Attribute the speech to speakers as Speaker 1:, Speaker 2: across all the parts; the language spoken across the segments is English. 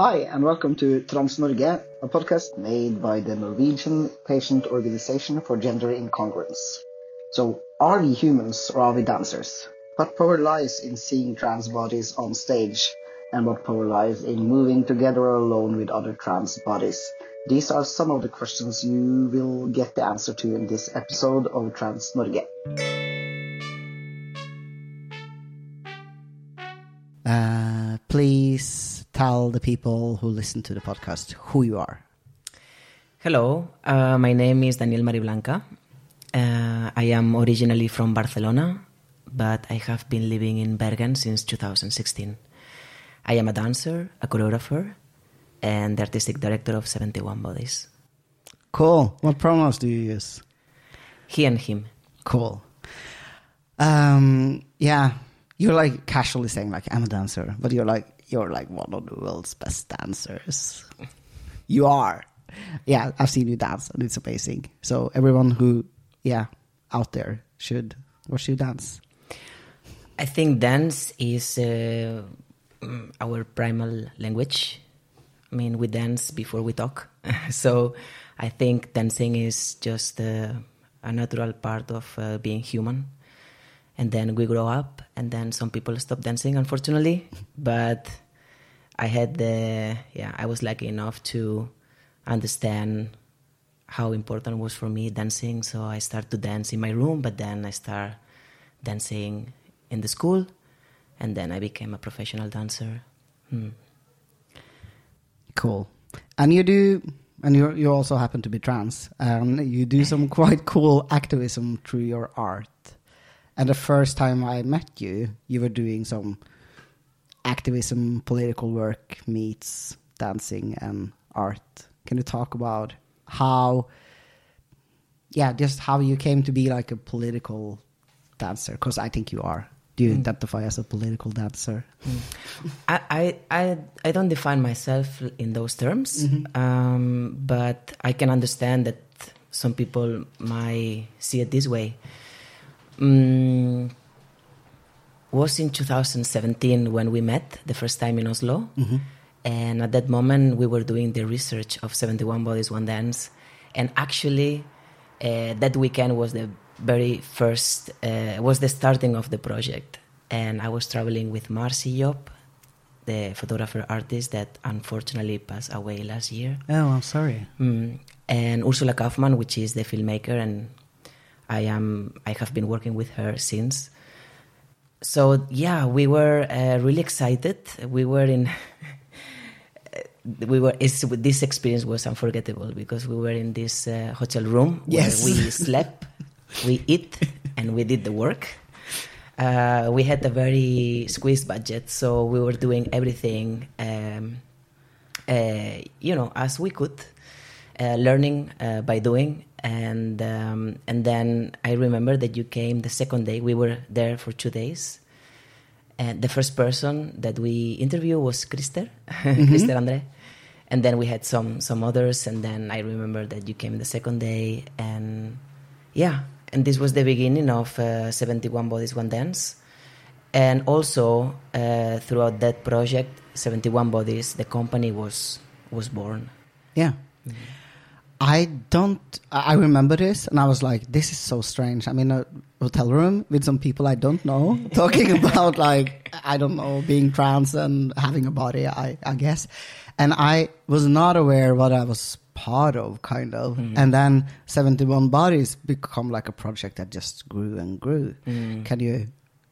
Speaker 1: Hi, and welcome to Trans Norge, a podcast made by the Norwegian Patient Organization for Gender Incongruence. So, are we humans or are we dancers? What power lies in seeing trans bodies on stage, and what power lies in moving together or alone with other trans bodies? These are some of the questions you will get the answer to in this episode of Trans Norge. Uh, please tell the people who listen to the podcast who you are.
Speaker 2: Hello, uh, my name is Daniel Mariblanca. Uh, I am originally from Barcelona, but I have been living in Bergen since 2016. I am a dancer, a choreographer, and the artistic director of 71 Bodies.
Speaker 1: Cool. What pronouns do you use?
Speaker 2: He and him.
Speaker 1: Cool. Um, yeah, you're like casually saying like I'm a dancer, but you're like you're like one of the world's best dancers. You are. Yeah, I've seen you dance and it's amazing. So everyone who yeah, out there should watch should dance.
Speaker 2: I think dance is uh, our primal language. I mean, we dance before we talk. so I think dancing is just uh, a natural part of uh, being human. And then we grow up, and then some people stop dancing, unfortunately. But I had the, yeah, I was lucky enough to understand how important was for me dancing. So I start to dance in my room, but then I start dancing in the school, and then I became a professional dancer. Hmm.
Speaker 1: Cool. And you do, and you you also happen to be trans, and you do some quite cool activism through your art. And the first time I met you, you were doing some activism, political work meets dancing and art. Can you talk about how, yeah, just how you came to be like a political dancer? Because I think you are. Do you mm. identify as a political dancer?
Speaker 2: Mm. I, I, I don't define myself in those terms, mm -hmm. um, but I can understand that some people might see it this way. Um, was in 2017 when we met the first time in Oslo. Mm-hmm. And at that moment, we were doing the research of 71 Bodies, One Dance. And actually, uh, that weekend was the very first, uh, was the starting of the project. And I was traveling with Marcy Job, the photographer artist that unfortunately passed away last year.
Speaker 1: Oh, I'm sorry.
Speaker 2: Mm. And Ursula Kaufman, which is the filmmaker, and I am I have been working with her since so yeah, we were uh, really excited. We were in. we were. this experience was unforgettable because we were in this uh, hotel room where
Speaker 1: yes.
Speaker 2: we slept, we eat, and we did the work. Uh, we had a very squeezed budget, so we were doing everything, um, uh, you know, as we could, uh, learning uh, by doing, and um, and then I remember that you came the second day. We were there for two days, and the first person that we interviewed was Krister, mm-hmm. Krister Andre, and then we had some some others, and then I remember that you came the second day, and yeah, and this was the beginning of uh, Seventy One Bodies One Dance, and also uh, throughout that project, Seventy One Bodies, the company was was born.
Speaker 1: Yeah. Mm-hmm. I don't. I remember this, and I was like, "This is so strange." I'm in a hotel room with some people I don't know, talking about like I don't know being trans and having a body. I, I guess, and I was not aware what I was part of, kind of. Mm. And then Seventy One Bodies become like a project that just grew and grew. Mm. Can you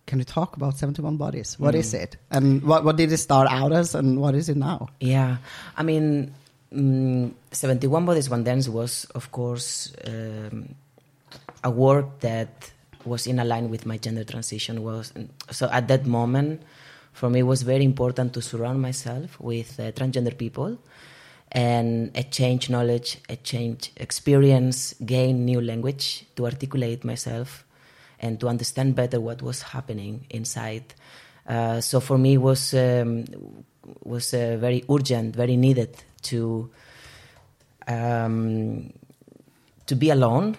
Speaker 1: can you talk about 71 bodies What mm. is it and what, what did it start out as and what is it now
Speaker 2: yeah i mean Mm, 71 Bodies One Dance was, of course, um, a work that was in line with my gender transition. Was so at that moment, for me, it was very important to surround myself with uh, transgender people and exchange knowledge, exchange experience, gain new language to articulate myself, and to understand better what was happening inside. Uh, so for me, it was um, was uh, very urgent, very needed to um, to be alone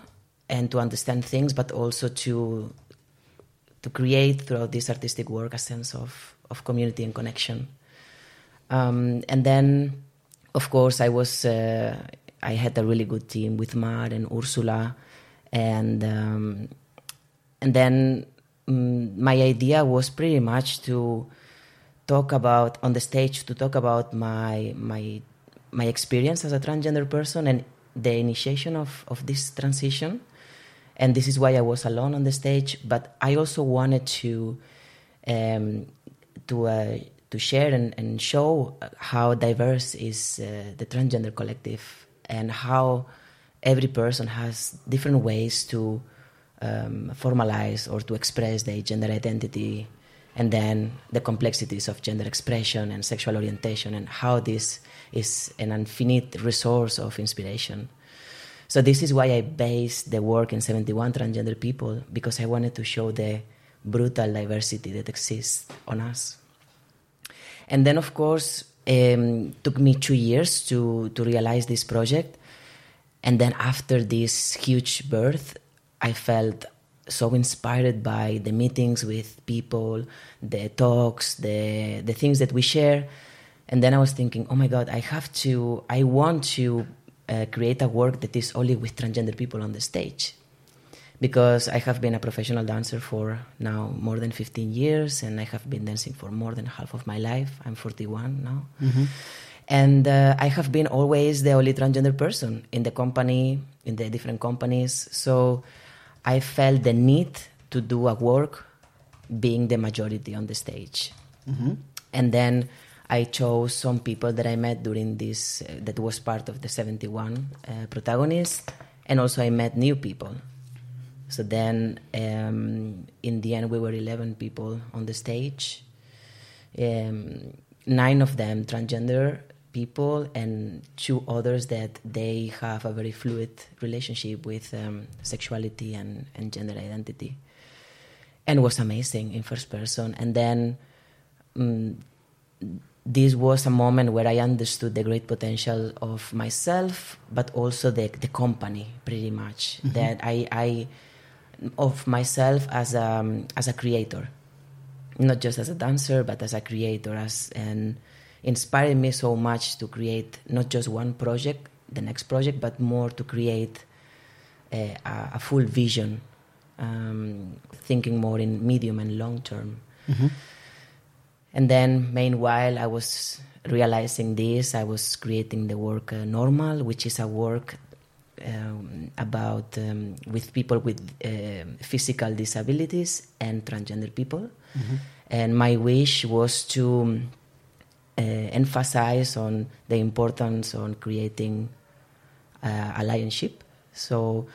Speaker 2: and to understand things, but also to to create throughout this artistic work a sense of of community and connection. Um, and then, of course, I was uh, I had a really good team with Mar and Ursula, and um, and then um, my idea was pretty much to talk about on the stage to talk about my my my experience as a transgender person and the initiation of, of this transition. And this is why i was alone on the stage but i also wanted to um, to uh, to share and, and show how diverse is uh, the transgender collective and how every person has different ways to um, formalize or to express their gender identity and then the complexities of gender expression and sexual orientation and how this is an infinite resource of inspiration. So this is why I based the work in 71 transgender people because I wanted to show the brutal diversity that exists on us. And then, of course, um, took me two years to to realize this project. And then after this huge birth, I felt so inspired by the meetings with people, the talks, the the things that we share. And then I was thinking, oh my God, I have to, I want to uh, create a work that is only with transgender people on the stage. Because I have been a professional dancer for now more than 15 years, and I have been dancing for more than half of my life. I'm 41 now.
Speaker 1: Mm-hmm.
Speaker 2: And uh, I have been always the only transgender person in the company, in the different companies. So I felt the need to do a work being the majority on the stage.
Speaker 1: Mm-hmm.
Speaker 2: And then I chose some people that I met during this, uh, that was part of the 71 uh, protagonists, and also I met new people. So then, um, in the end, we were 11 people on the stage. Um, nine of them transgender people, and two others that they have a very fluid relationship with um, sexuality and, and gender identity. And was amazing in first person. And then um, this was a moment where I understood the great potential of myself, but also the, the company, pretty much.
Speaker 1: Mm-hmm.
Speaker 2: That I, I, of myself as a, as a creator, not just as a dancer, but as a creator, as and inspired me so much to create not just one project, the next project, but more to create a, a, a full vision, um, thinking more in medium and long term.
Speaker 1: Mm-hmm.
Speaker 2: And then, meanwhile, I was realizing this. I was creating the work uh, Normal, which is a work um, about um, with people with uh, physical disabilities and transgender people.
Speaker 1: Mm-hmm.
Speaker 2: And my wish was to uh, emphasize on the importance on creating uh, allianship. So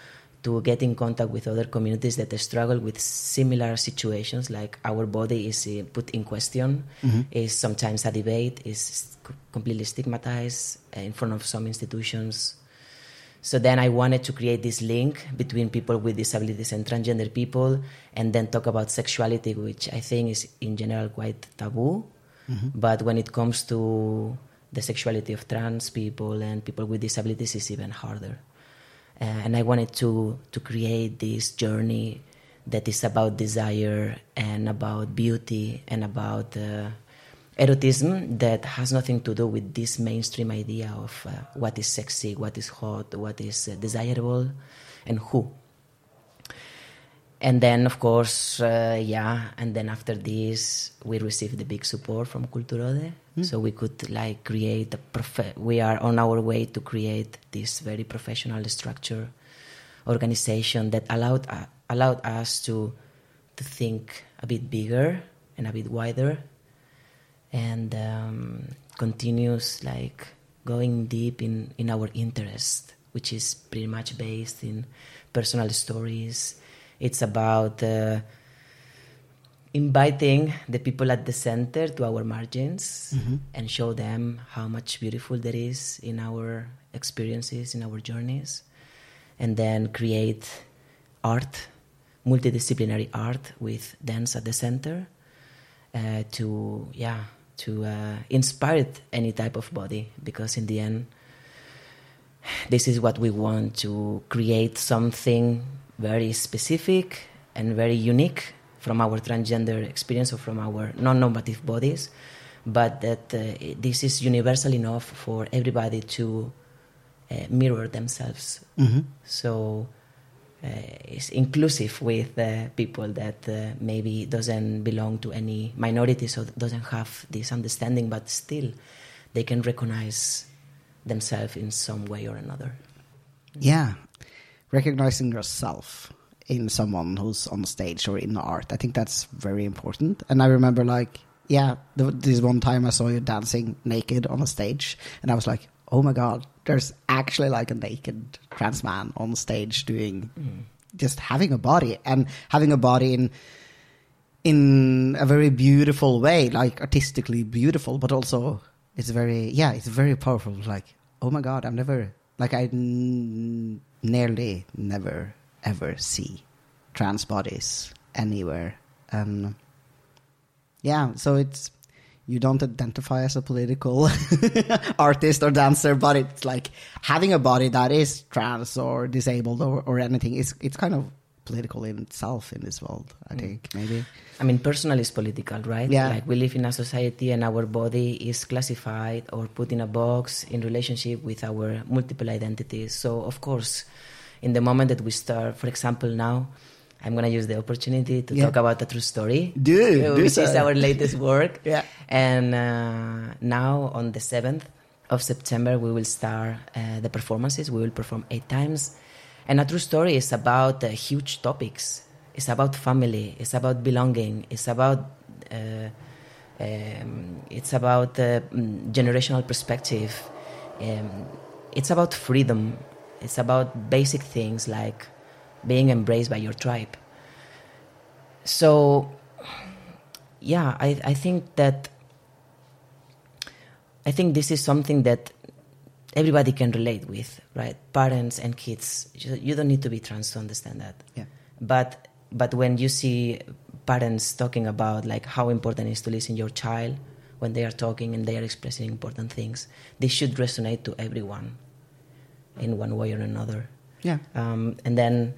Speaker 2: to get in contact with other communities that struggle with similar situations, like our body is uh, put in question,
Speaker 1: Mm-hmm.
Speaker 2: is sometimes a debate, is completely stigmatized uh, in front of some institutions. So then I wanted to create this link between people with disabilities and transgender people, and then talk about sexuality, which I think is in general quite taboo.
Speaker 1: Mm-hmm.
Speaker 2: But when it comes to the sexuality of trans people and people with disabilities, is even harder. And I wanted to to create this journey that is about desire and about beauty and about uh, erotism that has nothing to do with this mainstream idea of uh, what is sexy, what is hot, what is uh, desirable, and who. And then, of course, uh, yeah. And then after this, we received the big support from Kulturrådet,
Speaker 1: Mm.
Speaker 2: so we could like create a prof- We are on our way to create this very professional structure organization that allowed uh, allowed us to to think a bit bigger and a bit wider, and um, continues like going deep in in our interest, which is pretty much based in personal stories. It's about uh, inviting the people at the center to our margins
Speaker 1: Mhm.
Speaker 2: and show them how much beautiful there is in our experiences, in our journeys, and then create art multidisciplinary art with dance at the center uh, to yeah to uh, inspire any type of body because in the end this is what we want to create something very specific and very unique from our transgender experience or from our non-normative bodies but that uh, this is universal enough for everybody to uh, mirror themselves.
Speaker 1: Hmm
Speaker 2: so uh, it's inclusive with people that uh, maybe doesn't belong to any minority so doesn't have this understanding but still they can recognize themselves in some way or another.
Speaker 1: Yeah, recognizing yourself in someone who's on stage or in the art, I think that's very important. And I remember, like, yeah, th- this one time I saw you dancing naked on a stage, and I was like, oh my god, there's actually like a naked trans man on stage doing mm. just having a body and having a body in in a very beautiful way, like artistically beautiful, but also it's very yeah, it's very powerful. Like oh my god, I've never like I nearly never ever see trans bodies anywhere, and yeah, so it's you don't identify as a political artist or dancer, but it's like having a body that is trans or disabled or, or anything. It's it's kind of political in itself in this world. I
Speaker 2: Mm.
Speaker 1: think maybe.
Speaker 2: I mean, personal is political, right?
Speaker 1: Yeah.
Speaker 2: Like we live in a society and our body is classified or put in a box in relationship with our multiple identities. So, of course, in the moment that we start, for example, now, I'm going to use the opportunity to
Speaker 1: Yeah.
Speaker 2: talk about a true story.
Speaker 1: Do
Speaker 2: which is our latest work.
Speaker 1: Yeah.
Speaker 2: And uh, now, on the 7th of September, we will start uh, the performances. We will perform eight times. And a true story is about uh, huge topics. It's about family. It's about belonging. It's about uh, um, it's about uh, mm, generational perspective. Um, it's about freedom. It's about basic things like being embraced by your tribe. So, yeah, I, I think that I think this is something that everybody can relate with, right? Parents and kids. You, don't need to be trans to understand that.
Speaker 1: Yeah.
Speaker 2: But but when you see parents talking about like how important it is to listen your child when they are talking and they are expressing important things, this should resonate to everyone in one way or another.
Speaker 1: Yeah.
Speaker 2: Um, and then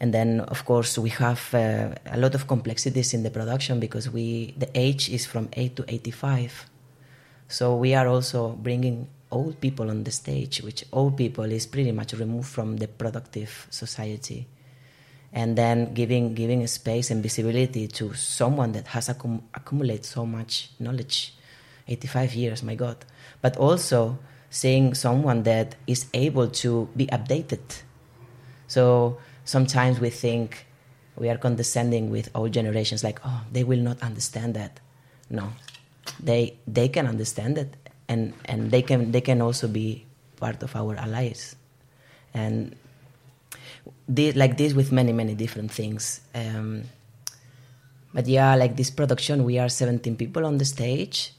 Speaker 2: and then of course we have uh, a lot of complexities in the production because we the age is from 8 to 85 so we are also bringing old people on the stage which old people is pretty much removed from the productive society. And then giving giving a space and visibility to someone that has accum- accumulated so much knowledge. 85 years my god. But also seeing someone that is able to be updated. So sometimes we think we are condescending with old generations, like, oh, they will not understand that. No, they they can understand it, and and they can they can also be part of our allies, and this, like this with many many different things. Um, but yeah, like this production, we are 17 people on the stage,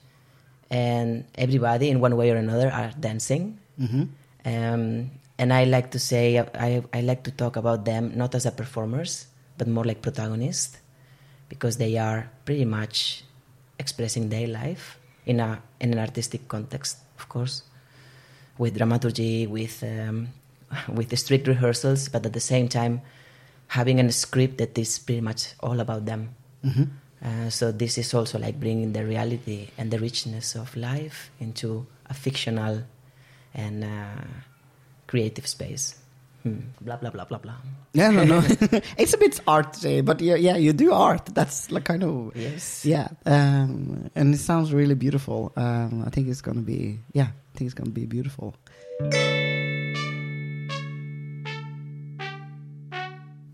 Speaker 2: and everybody in one way or another are dancing.
Speaker 1: hmm
Speaker 2: Um, and I like to say, I, I like to talk about them not as a performers, but more like protagonists, because they are pretty much expressing their life in a in an artistic context, of course, with dramaturgy, with um, with the strict rehearsals, but at the same time having a script that is pretty much all about them.
Speaker 1: hmm
Speaker 2: Uh, so this is also like bringing the reality and the richness of life into a fictional and uh, creative space. Hmm. Blah blah blah blah blah.
Speaker 1: Yeah, no, no. it's a bit arty, but yeah, yeah, you do art. That's like kind of
Speaker 2: Yes.
Speaker 1: yeah, um, and it sounds really beautiful. Um, I think it's gonna be yeah, I think it's gonna be beautiful.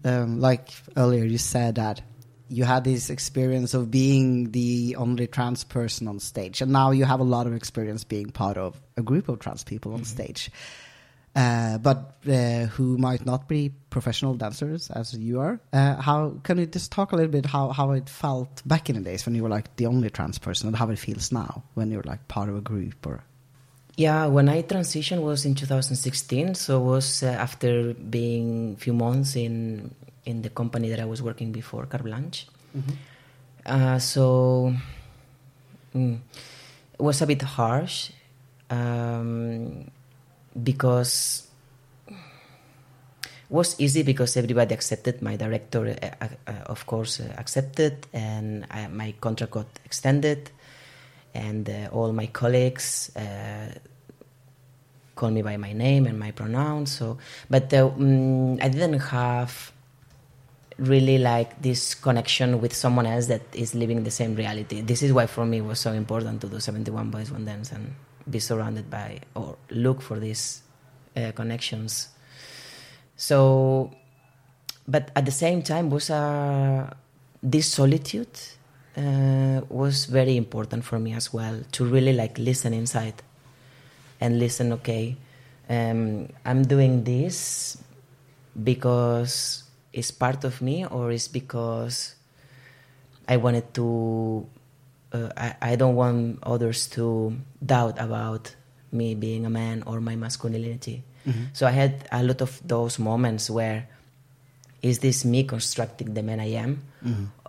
Speaker 1: Um, like earlier, you said that you had this experience of being the only trans person on stage, and now you have a lot of experience being part of a group of trans people on stage, uh, but uh, who might not be professional dancers as you are. Uh, how can you just talk a little bit how how it felt back in the days when you were like the only trans person, and how it feels now when you're like part of a group or
Speaker 2: Yeah, when I transitioned was in 2016, so it was uh, after being a few months in in the company that I was working before, Carte Blanche. Uh, so mm, it was a bit harsh um, because was easy because everybody accepted. My director, uh, uh, of course, uh, accepted, and I, my contract got extended, and uh, all my colleagues uh, call me by my name and my pronouns. So, but uh, mm, I didn't have really like this connection with someone else that is living the same reality. This is why for me it was so important to do 71 Bodies One Dance and be surrounded by or look for these uh, connections. So, but at the same time, was uh, this solitude uh, was very important for me as well to really like listen inside and listen. Okay, um, I'm doing this because it's part of me, or it's because I wanted to. Uh, I, I don't want others to doubt about me being a man or my masculinity. So I had a lot of those moments where is this me constructing the man I am?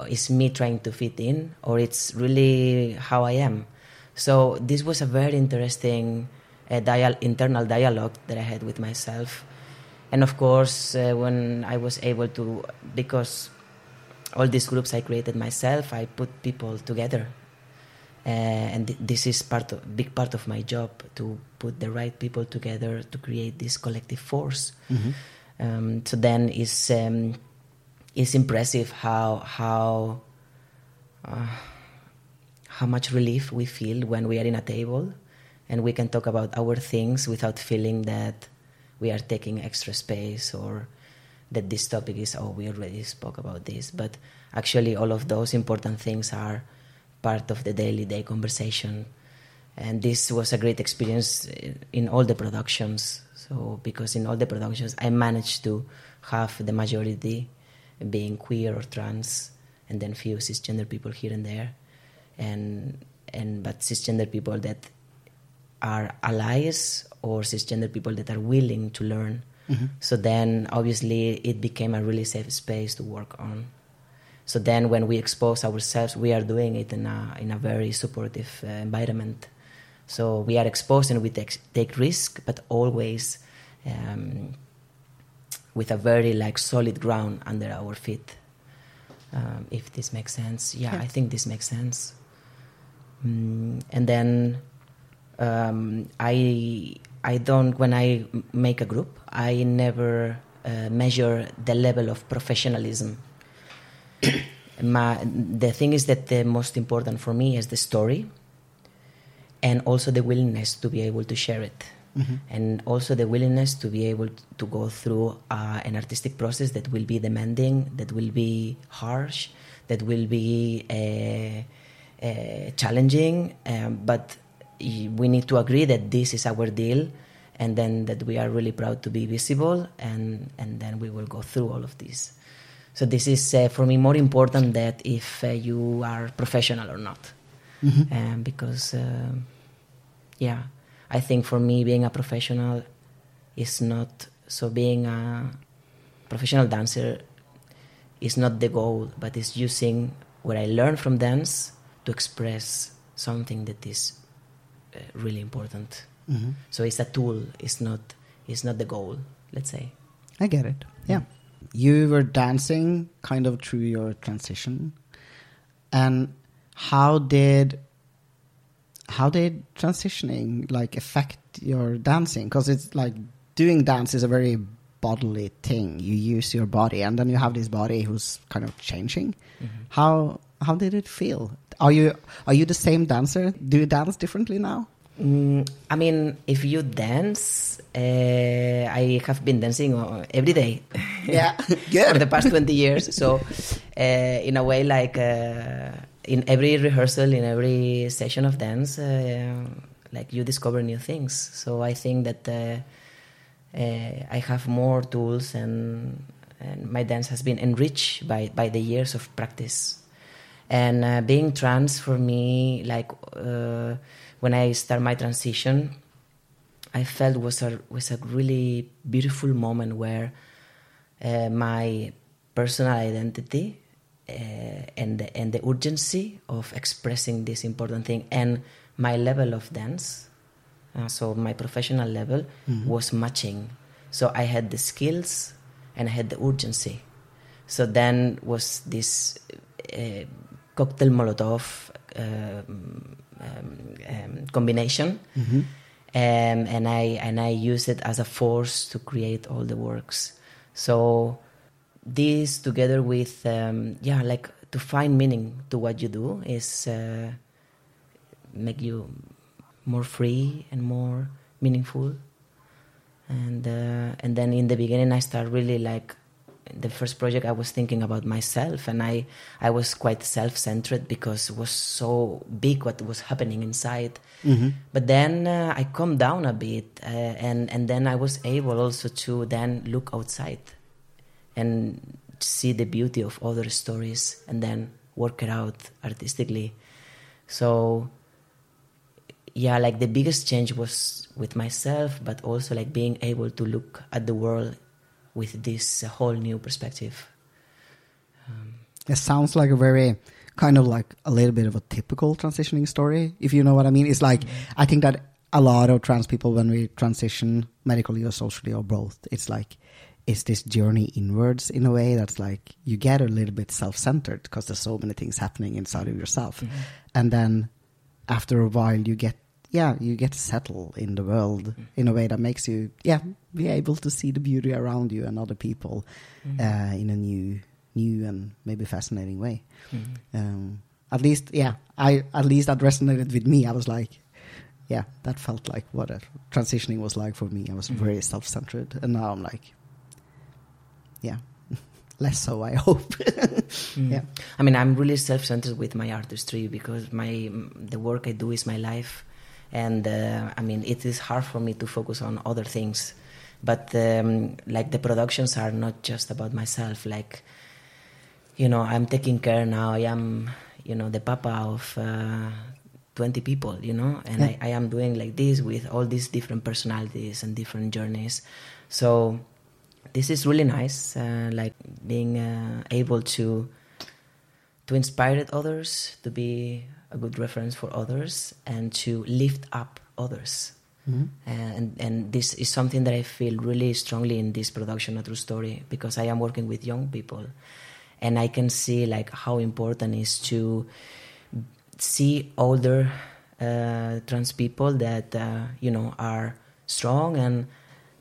Speaker 2: Or is me trying to fit in? Or it's really how I am? So this was a very interesting uh, dial- internal dialogue that I had with myself. And of course, uh, when I was able to, because all these groups I created myself, I put people together. Uh, and th- this is part of big part of my job to put the right people together to create this collective force. Um, so then it's um, it's impressive how how uh, how much relief we feel when we are in a table and we can talk about our things without feeling that we are taking extra space or that this topic is oh we already spoke about this but actually all of those important things are part of the daily day conversation. And this was a great experience in all the productions. So because in all the productions i managed to have the majority being queer or trans and then few cisgender people here and there. And and but cisgender people that are allies or cisgender people that are willing to learn. Mm-hmm. So then obviously it became a really safe space to work on so then when we expose ourselves we are doing it in a in a very supportive uh, environment. So we are exposed and we take, take risk but always um, with a very like solid ground under our feet. Um, if this makes sense. Yeah,
Speaker 1: Yeah.
Speaker 2: i think this makes sense. Mm, and then um, i i don't when i make a group i never uh, measure the level of professionalism my, the thing is that the most important for me is the story and also the willingness to be able to share it. And also the willingness to be able to go through uh, an artistic process that will be demanding that will be harsh that will be uh, uh, challenging um, but we need to agree that this is our deal and then that we are really proud to be visible and and then we will go through all of this so this is uh, for me more important that if uh, you are professional or not. Um, because uh, yeah i think for me being a professional is not so being a professional dancer is not the goal but it's using what i learned from dance to express something that is uh, really important. So it's a tool it's not it's not the goal let's say.
Speaker 1: I get it. Yeah. You were dancing kind of through your transition. And how did how did transitioning like affect your dancing? Because it's like doing dance is a very bodily thing. You use your body and then you have this body who's kind of changing. Mm-hmm. How how did it feel? Are you are you the same dancer? Do you dance differently now?
Speaker 2: Mm, I mean, if you dance, uh, I have been dancing every day.
Speaker 1: Yeah,
Speaker 2: for the past 20 years. So, uh, in a way, like uh, in every rehearsal, in every session of dance, like you discover new things. So, I think that I have more tools and, and my dance has been enriched by, by the years of practice. And uh, being trans for me, like uh, when I start my transition, I felt was a was a really beautiful moment where uh, my personal identity uh, and the, and the urgency of expressing this important thing and my level of dance uh, so my professional level
Speaker 1: Mm-hmm.
Speaker 2: was matching so i had the skills and i had the urgency so then was this uh, cocktail molotov um, um, um, combination
Speaker 1: Mm-hmm.
Speaker 2: um, and I and I use it as a force to create all the works. So this together with um, yeah, like to find meaning to what you do is uh, make you more free and more meaningful. And uh, and then in the beginning, I start really like the first project I was thinking about myself and I I was quite self-centered because it was so big what was happening inside
Speaker 1: Mm-hmm.
Speaker 2: but then uh, I calmed down a bit, uh, and and then I was able also to then look outside, and see the beauty of other stories, and then work it out artistically. So, yeah, like the biggest change was with myself, but also like being able to look at the world with this uh, whole new perspective.
Speaker 1: It sounds like a very kind of like a little bit of a typical transitioning story, if you know what I mean. It's like I think that a lot of trans people when we transition medically or socially or both, it's like it's this journey inwards in a way that's like you get a little bit self-centered because there's so many things happening inside of yourself, and then after a while you get yeah you get to settle in the world in a way that makes you yeah be able to see the beauty around you and other people uh, in a new new and maybe fascinating way. Um, at least yeah i at least that resonated with me. I was like yeah that felt like what a transitioning was like for me. I was
Speaker 2: Mhm.
Speaker 1: very self-centered and now i'm like yeah less so i hope.
Speaker 2: Mm.
Speaker 1: yeah.
Speaker 2: I mean, I'm really self-centered with my artistry because my the work I do is my life, and uh, I mean, it is hard for me to focus on other things. But um, like the productions are not just about myself. Like, you know, I'm taking care now. I am, you know, the papa of. Uh, 20 people you know and
Speaker 1: Yeah.
Speaker 2: I, I am doing like this with all these different personalities and different journeys so this is really nice uh, like being uh, able to to inspire others to be a good reference for others and to lift up others
Speaker 1: Mhm.
Speaker 2: and and this is something that I feel really strongly in this production, a true story, because I am working with young people, and I can see like how important is to see older uh, trans people that uh, you know are strong and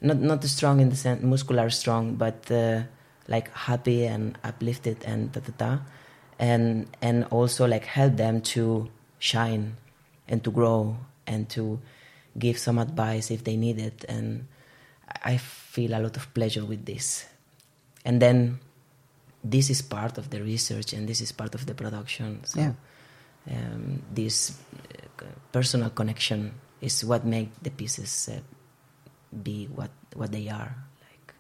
Speaker 2: not not strong in the sense muscular strong, but uh, like happy and uplifted and da da da, and and also like help them to shine and to grow and to give some advice if they need it. And i feel a lot of pleasure with this. And then this is part of the research and this is part of the production. So
Speaker 1: Yeah.
Speaker 2: um, this uh, personal connection is what make the pieces uh, be what what they are like.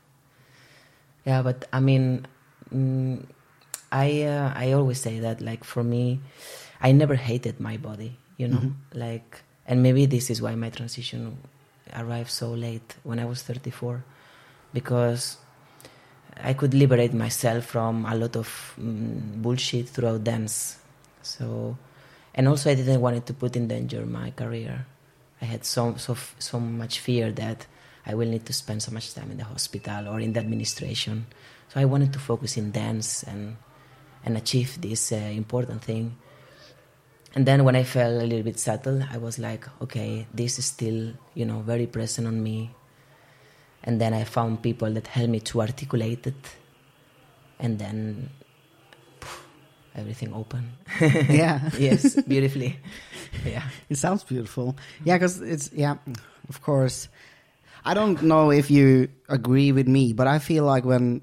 Speaker 2: Yeah but i mean mm, i uh, i always say that like for me i never hated my body you know?
Speaker 1: Mhm.
Speaker 2: like and maybe this is why my transition arrived so late when i was 34 because i could liberate myself from a lot of mm, bullshit throughout dance. So and also i didn't want it to put in danger my career. I had so so so much fear that i will need to spend so much time in the hospital or in the administration. So i wanted to focus in dance and and achieve this uh, important thing. And then when i felt a little bit settled i was like okay this is still you know very present on me. And then i found people that helped me to articulate it. And then everything open.
Speaker 1: Yeah.
Speaker 2: Yes beautifully. Yeah.
Speaker 1: It sounds beautiful. Yeah, because it's yeah. Of course, I don't know if you agree with me, but I feel like when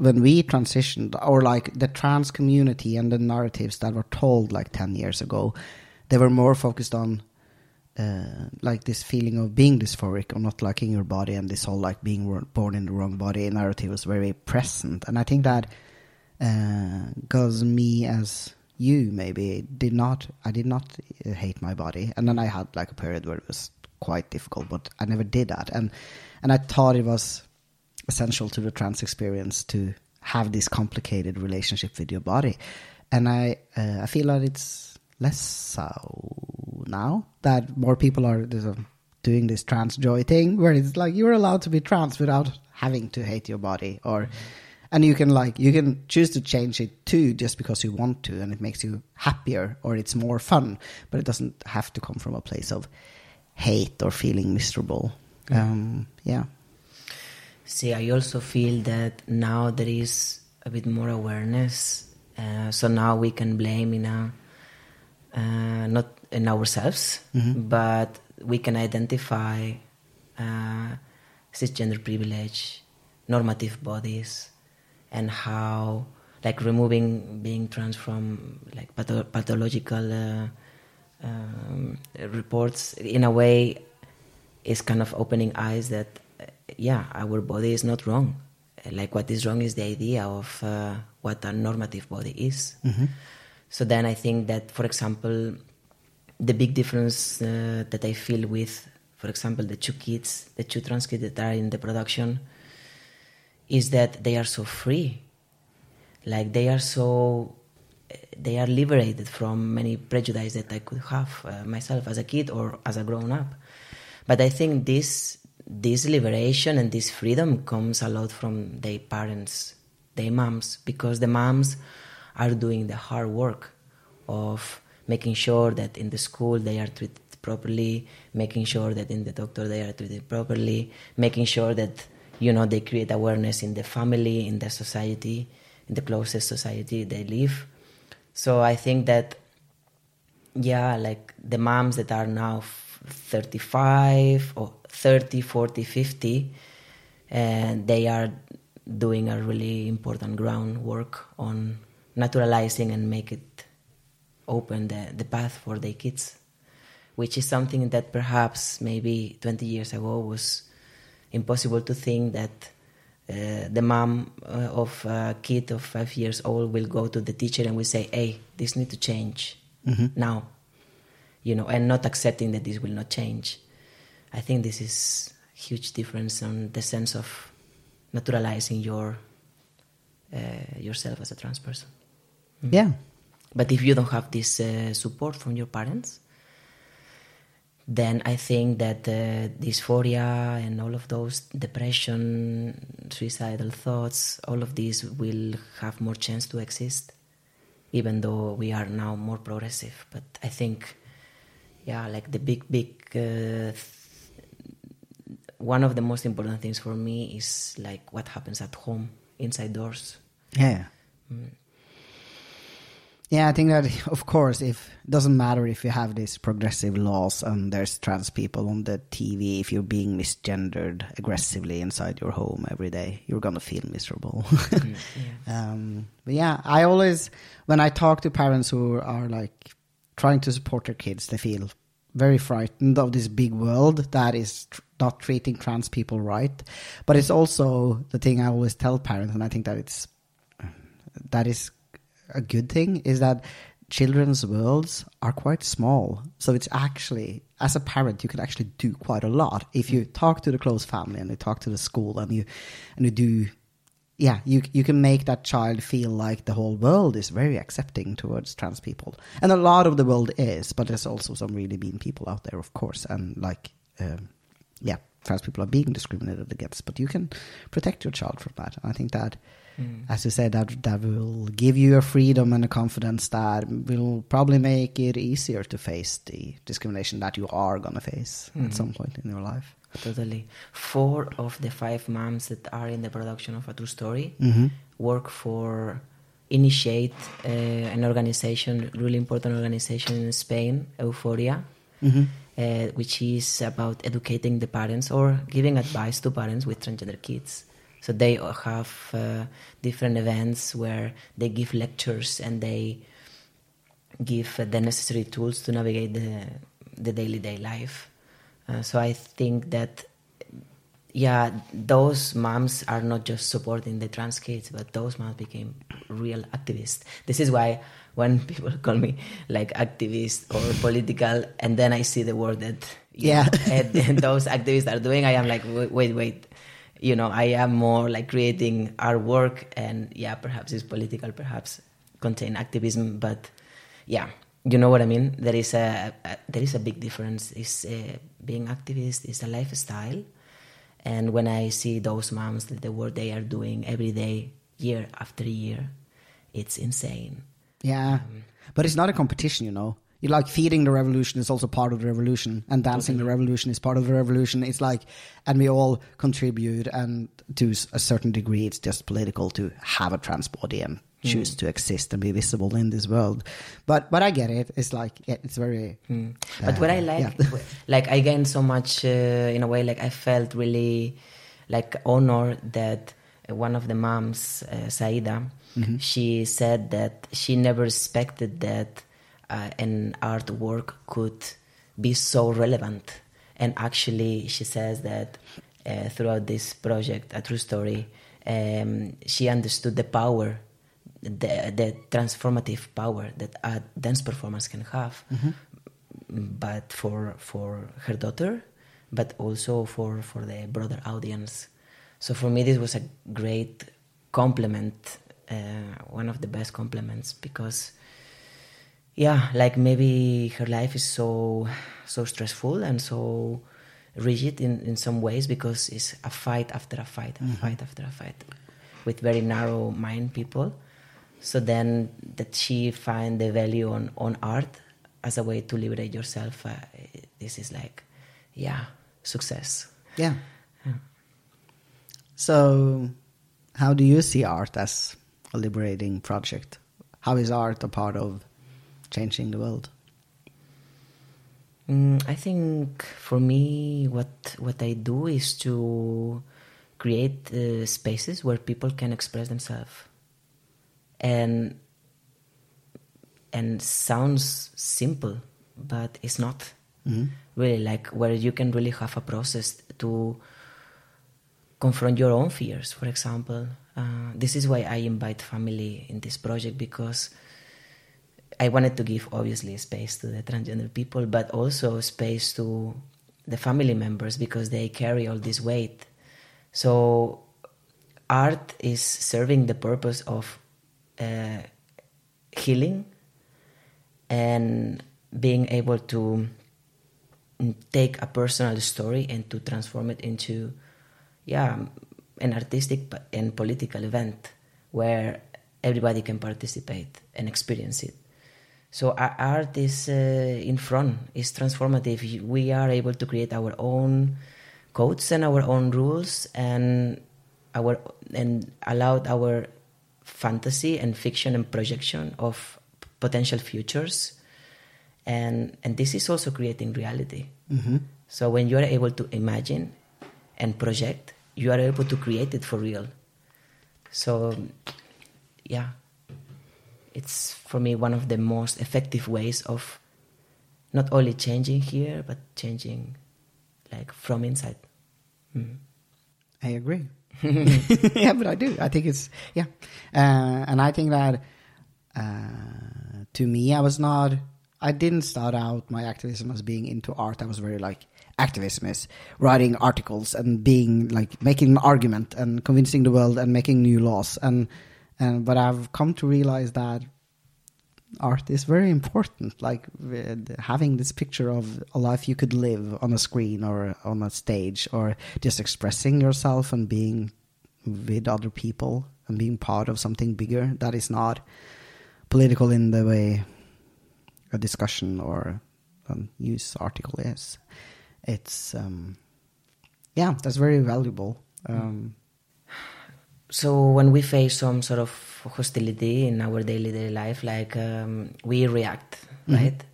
Speaker 1: when we transitioned, or like the trans community and the narratives that were told like ten years ago, they were more focused on uh, like this feeling of being dysphoric or not liking your body, and this whole like being born in the wrong body narrative was very present. And I think that because me as you maybe did not i did not uh, hate my body and then i had like a period where it was quite difficult but i never did that and and i thought it was essential to the trans experience to have this complicated relationship with your body, and I uh, I feel that it's less so now that more people are doing this trans joy thing where it's like you're allowed to be trans without having to hate your body or and you can like you can choose to change it too just because you want to and it makes you happier or it's more fun but it doesn't have to come from a place of hate or feeling miserable. Um yeah
Speaker 2: See, I also feel that now there is a bit more awareness. Uh, so now we can blame in a, uh, not in ourselves, but we can identify uh, cisgender privilege, normative bodies, and how, like, removing being trans from like patho- pathological uh, um, reports in a way is kind of opening eyes that yeah our body is not wrong. Uh, like what is wrong is the idea of uh, what a normative body is. So then i think that for example the big difference uh, that i feel with for example the two kids the two trans kids that are in the production is that they are so free. Like they are so they are liberated from many prejudice that I could have uh, myself as a kid or as a grown up. But I think this this liberation and this freedom comes a lot from their parents, their moms, because the moms are doing the hard work of making sure that in the school they are treated properly, making sure that in the doctor they are treated properly, making sure that you know they create awareness in the family, in the society, in the closest society they live. So I think that yeah, like the moms that are now 35 or 30, 40, 50, and they are doing a really important groundwork on naturalizing and make it open the, the path for their kids, which is something that perhaps maybe 20 years ago was impossible to think that uh, the mom uh, of a kid of five years old will go to the teacher and will say, "Hey, this need to change now," you know, and not accepting that this will not change. I think this is huge difference on the sense of naturalizing your uh, yourself as a trans person.
Speaker 1: yeah
Speaker 2: But if you don't have this uh, support from your parents, then I think that uh, dysphoria and all of those depression, suicidal thoughts, all of these will have more chance to exist, even though we are now more progressive. But I think, yeah, like the big, big. Uh, one of the most important things for me is like what happens at home, inside doors.
Speaker 1: Yeah. Yeah, I think that of course, if it doesn't matter if you have these progressive laws and there's trans people on the TV, if you're being misgendered aggressively inside your home every day, you're gonna feel miserable. um, but yeah, I always when I talk to parents who are like trying to support their kids, they feel very frightened of this big world that is tr- not treating trans people right. But it's also the thing I always tell parents, and I think that it's that is a good thing is that children's worlds are quite small so it's actually as a parent you can actually do quite a lot if you talk to the close family and you talk to the school and you and you do yeah you you can make that child feel like the whole world is very accepting towards trans people. And a lot of the world is but there's also some really mean people out there of course and like um, yeah trans people are being discriminated against but you can protect your child from that. I think that as you said, that that will give you a freedom and a confidence that will probably make it easier to face the discrimination that you are gonna face at some point in your life.
Speaker 2: Totally. Four of the five moms that are in the production of a true story
Speaker 1: Mm-hmm.
Speaker 2: work for initiate uh, an organization, really important organization in Spain, Euforia,
Speaker 1: Mm-hmm.
Speaker 2: uh, which is about educating the parents or giving advice to parents with transgender kids. So they have uh, different events where they give lectures and they give uh, the necessary tools to navigate the the daily day life. Uh, so I think that yeah, those moms are not just supporting the trans kids, but those moms became real activists. This is why when people call me like activist or political, and then I see the work that
Speaker 1: Yeah.
Speaker 2: know, and- and those activists are doing, I am like, wait, wait, wait. you know, I am more like creating artwork, and yeah, perhaps it's political, perhaps contain activism, but yeah, you know what I mean. There is a, a there is a big difference. Is uh, being activist is a lifestyle, and when I see those moms, the work they are doing every day, year after year, it's insane.
Speaker 1: Yeah, um, but it's not a competition, you know you like feeding the revolution is also part of the revolution and dancing the revolution is part of the revolution it's like and we all contribute and to a certain degree it's just political to have a trans body and choose mm. to exist and be visible in this world but but i get it it's like yeah, it's very
Speaker 2: mm. but uh, what i like yeah. like i gained so much uh, in a way like i felt really like honored that one of the moms uh, saida mm-hmm. she said that she never expected that uh, an artwork could be so relevant. And actually, she says that uh, throughout this project, A True Story, um, she understood the power, the, the transformative power that a dance performance can have, mm-hmm. but for for her daughter, but also for for the broader audience. So for me, this was a great compliment, uh, one of the best compliments, because yeah, like maybe her life is so so stressful and so rigid in, in some ways because it's a fight after a fight, a mm-hmm. fight after a fight with very narrow mind people. So then that she find the value on, on art as a way to liberate yourself, uh, this is like, yeah, success.
Speaker 1: Yeah. yeah. So, how do you see art as a liberating project? How is art a part of changing the world?
Speaker 2: Mm, I think for me, what what I do is to create uh, spaces where people can express themselves, and and sounds simple, but it's not mm-hmm. really like where you can really have a process to confront your own fears. For example, uh, this is why I invite family in this project because I wanted to give obviously space to the transgender people, but also space to the family members because they carry all this weight. So art is serving the purpose of uh, healing and being able to take a personal story and to transform it into yeah an artistic and political event where everybody can participate and experience it so our art is uh, in front, is transformative. We are able to create our own codes and our own rules, and our and allowed our fantasy and fiction and projection of potential futures, and and this is also creating reality. Mm-hmm. So when you are able to imagine and project, you are able to create it for real. So, yeah it's for me one of the most effective ways of not only changing here but changing like from inside
Speaker 1: mm. i agree yeah but i do. I think it's yeah. Uh, and i think that uh, to me i was not i didn't start out my activism as being into art. I was very like activism is writing articles and being like making an argument and convincing the world and making new laws. And and but I've come to realize that art is very important. Like having this picture of a life you could live on a screen or on a stage, or just expressing yourself and being with other people and being part of something bigger that is not political in the way a discussion or a news article is. It's um, yeah, that's very valuable. Um,
Speaker 2: so when we face some sort of hostility in our daily daily life like um, we react mm-hmm. right?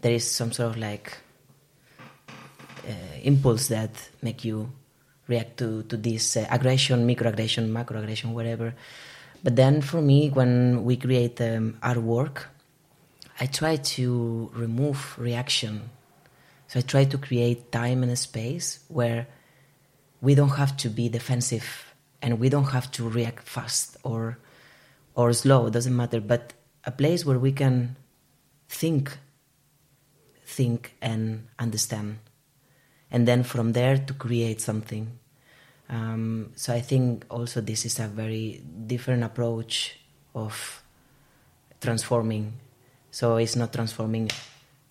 Speaker 2: There is some sort of like uh, impulse that make you react to to this uh, aggression microaggression macroaggression whatever. But then for me when we create um, artwork i try to remove reaction. So i try to create time and a space where we don't have to be defensive and we don't have to react fast or or slow it doesn't matter but a place where we can think think and understand and then from there to create something Um, so I think also this is a very different approach of transforming. So it's not transforming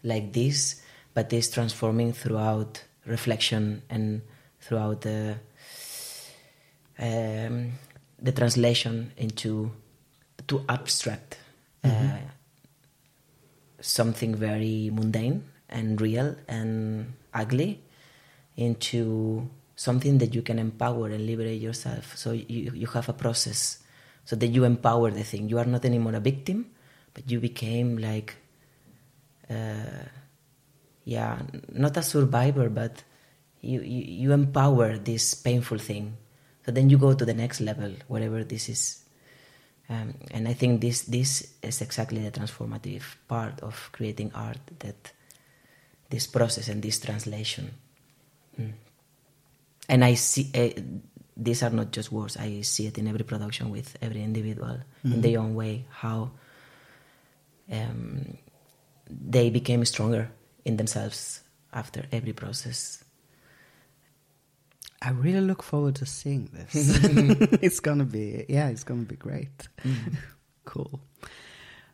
Speaker 2: like this, but it's transforming throughout reflection and throughout the um, the translation into to abstract uh, something very mundane and real and ugly into something that you can empower and liberate yourself. So you, you have a process so that you empower the thing. You are not anymore a victim, but you became like, uh, yeah, not a survivor, but you, you, you empower this painful thing. So then you go to the next level, whatever this is. Um, and I think this this is exactly the transformative part of creating art that this process and this translation. Mm. And I see uh, these are not just words. I see it in every production with every individual in their own way how um, they became stronger in themselves after every process.
Speaker 1: I really look forward to seeing this. it's gonna be yeah, it's gonna be great. cool.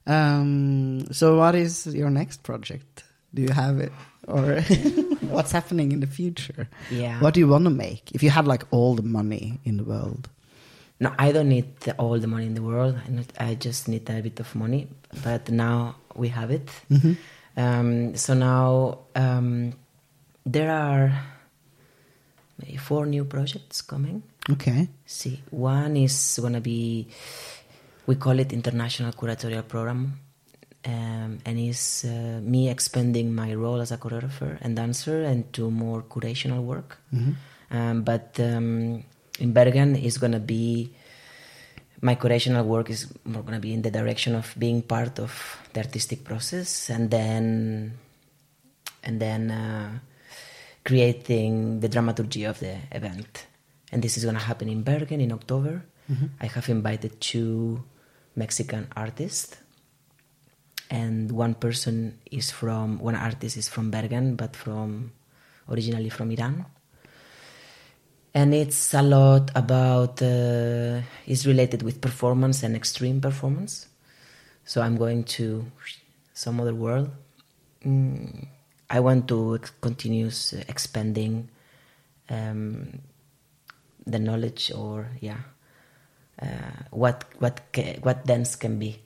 Speaker 1: Um, so, what is your next project? Do you have it, or what's happening in the future?
Speaker 2: Yeah.
Speaker 1: What do you want to make? If you had like all the money in the world,
Speaker 2: No, I don't need the, all the money in the world. I, just need a bit of money. But now we have it. Um, so now um, there are maybe four new projects coming.
Speaker 1: okay.
Speaker 2: See, one is gonna be we call it international curatorial program, um, and is uh, me expanding my role as a choreographer and dancer and to more curational work. Um, but um, in Bergen is gonna be my curational work is more gonna be in the direction of being part of the artistic process, and then and then uh, creating the dramaturgy of the event. And this is going to happen in Bergen in October. I have invited two Mexican artists, and one person is from one artist is from Bergen, but from originally from Iran. And it's a lot about uh, it's related with performance and extreme performance. So I'm going to some other world. Mm, I want to continue expanding um, the knowledge, or yeah, uh, what what what dance can be,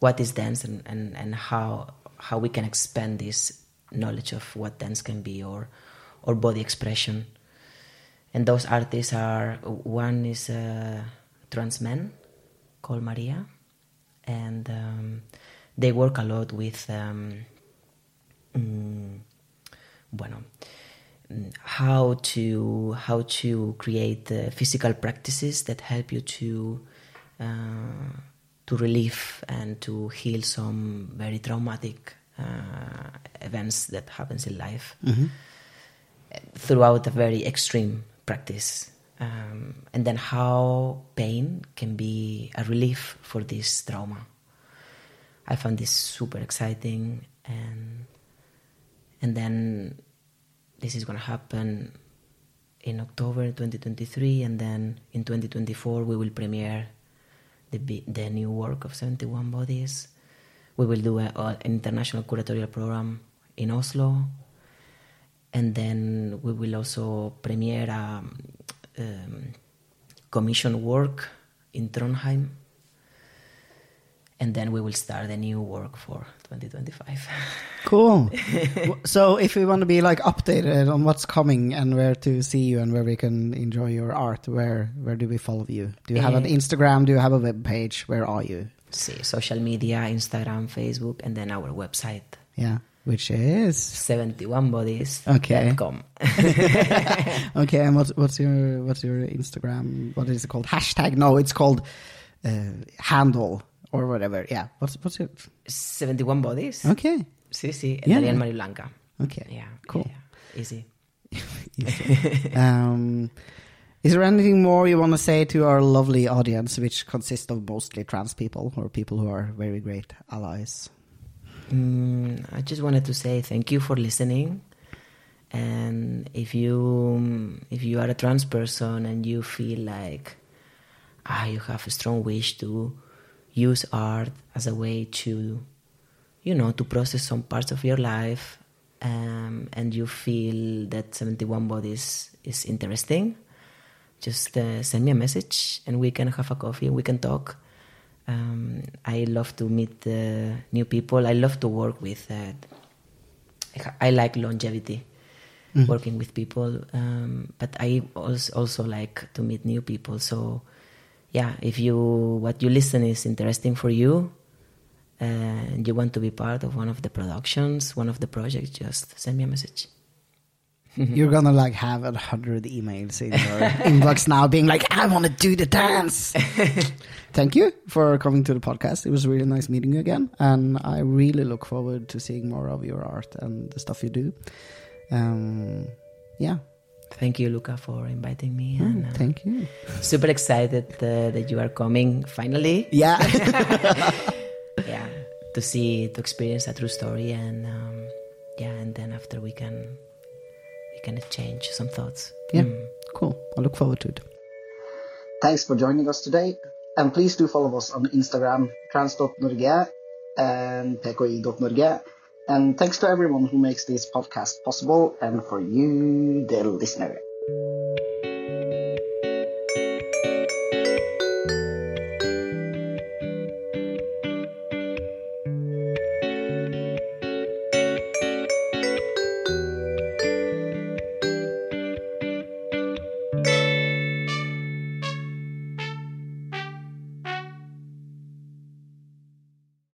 Speaker 2: what is dance, and, and, and how how we can expand this knowledge of what dance can be, or or body expression. And those artists are one is a trans man called Maria, and um, they work a lot with um, mm, bueno mm, how to how to create uh, physical practices that help you to uh, to relieve and to heal some very traumatic uh, events that happens in life. Throughout a very extreme practice. Um, and then how pain can be a relief for this trauma. I found this super exciting and and then this is going to happen in October 2023, and then in 2024 we will premiere the the new work of 71 Bodies. We will do a, an international curatorial program in Oslo, and then we will also premiere a um, commission work in Trondheim, and then we will start the new work for 2025.
Speaker 1: Cool. So, if we want to be like updated on what's coming and where to see you and where we can enjoy your art, where where do we follow you? Do you have an
Speaker 2: Eh.
Speaker 1: Instagram? Do you have a web page? Where are you?
Speaker 2: See, social media, Instagram, Facebook, and then our website,
Speaker 1: Yeah, which is
Speaker 2: 71bodies.com.
Speaker 1: Okay. okay. And what's what's your what's your Instagram? What is it called? Hashtag? No, it's called uh, handle or whatever. Yeah. What's what's it?
Speaker 2: 71 bodies.
Speaker 1: Okay.
Speaker 2: Sí, sí,
Speaker 1: Yeah.
Speaker 2: Daniel Mariblanca.
Speaker 1: Okay.
Speaker 2: Yeah.
Speaker 1: Cool.
Speaker 2: yeah, Easy.
Speaker 1: Easy. um, is there anything more you want to say to our lovely audience, which consists of mostly trans people or people who are very great allies?
Speaker 2: Mm, I just wanted to say thank you for listening. And if you if you are a trans person and you feel like ah you have a strong wish to use art as a way to you know to process some parts of your life um, and you feel that 71 bodies is interesting just uh, send me a message and we can have a coffee and we can talk. Um, i love to meet uh, new people. I love to work with uh, i like longevity working with people um, but i also, also like to meet new people. So yeah if you what you listen is interesting for you and you want to be part of one of the productions one of the projects just send me a message
Speaker 1: You're gonna like have a hundred emails in your inbox now, being like, "I want to do the dance." Thank you for coming to the podcast. It was really nice meeting you again, and I really look forward to seeing more of your art and the stuff you do. Um, yeah,
Speaker 2: thank you luca for inviting me and uh,
Speaker 1: thank you.
Speaker 2: super excited uh, that you are coming finally
Speaker 1: Yeah,
Speaker 2: yeah to see to experience a true story and um, yeah and then after we can we can exchange some thoughts
Speaker 1: yeah,
Speaker 2: Mm.
Speaker 1: cool. I look forward to it. Thanks for joining us today, and please do follow us on Instagram, trans.norge and pki.norge. And thanks to everyone who makes this podcast possible, and for you, the listener.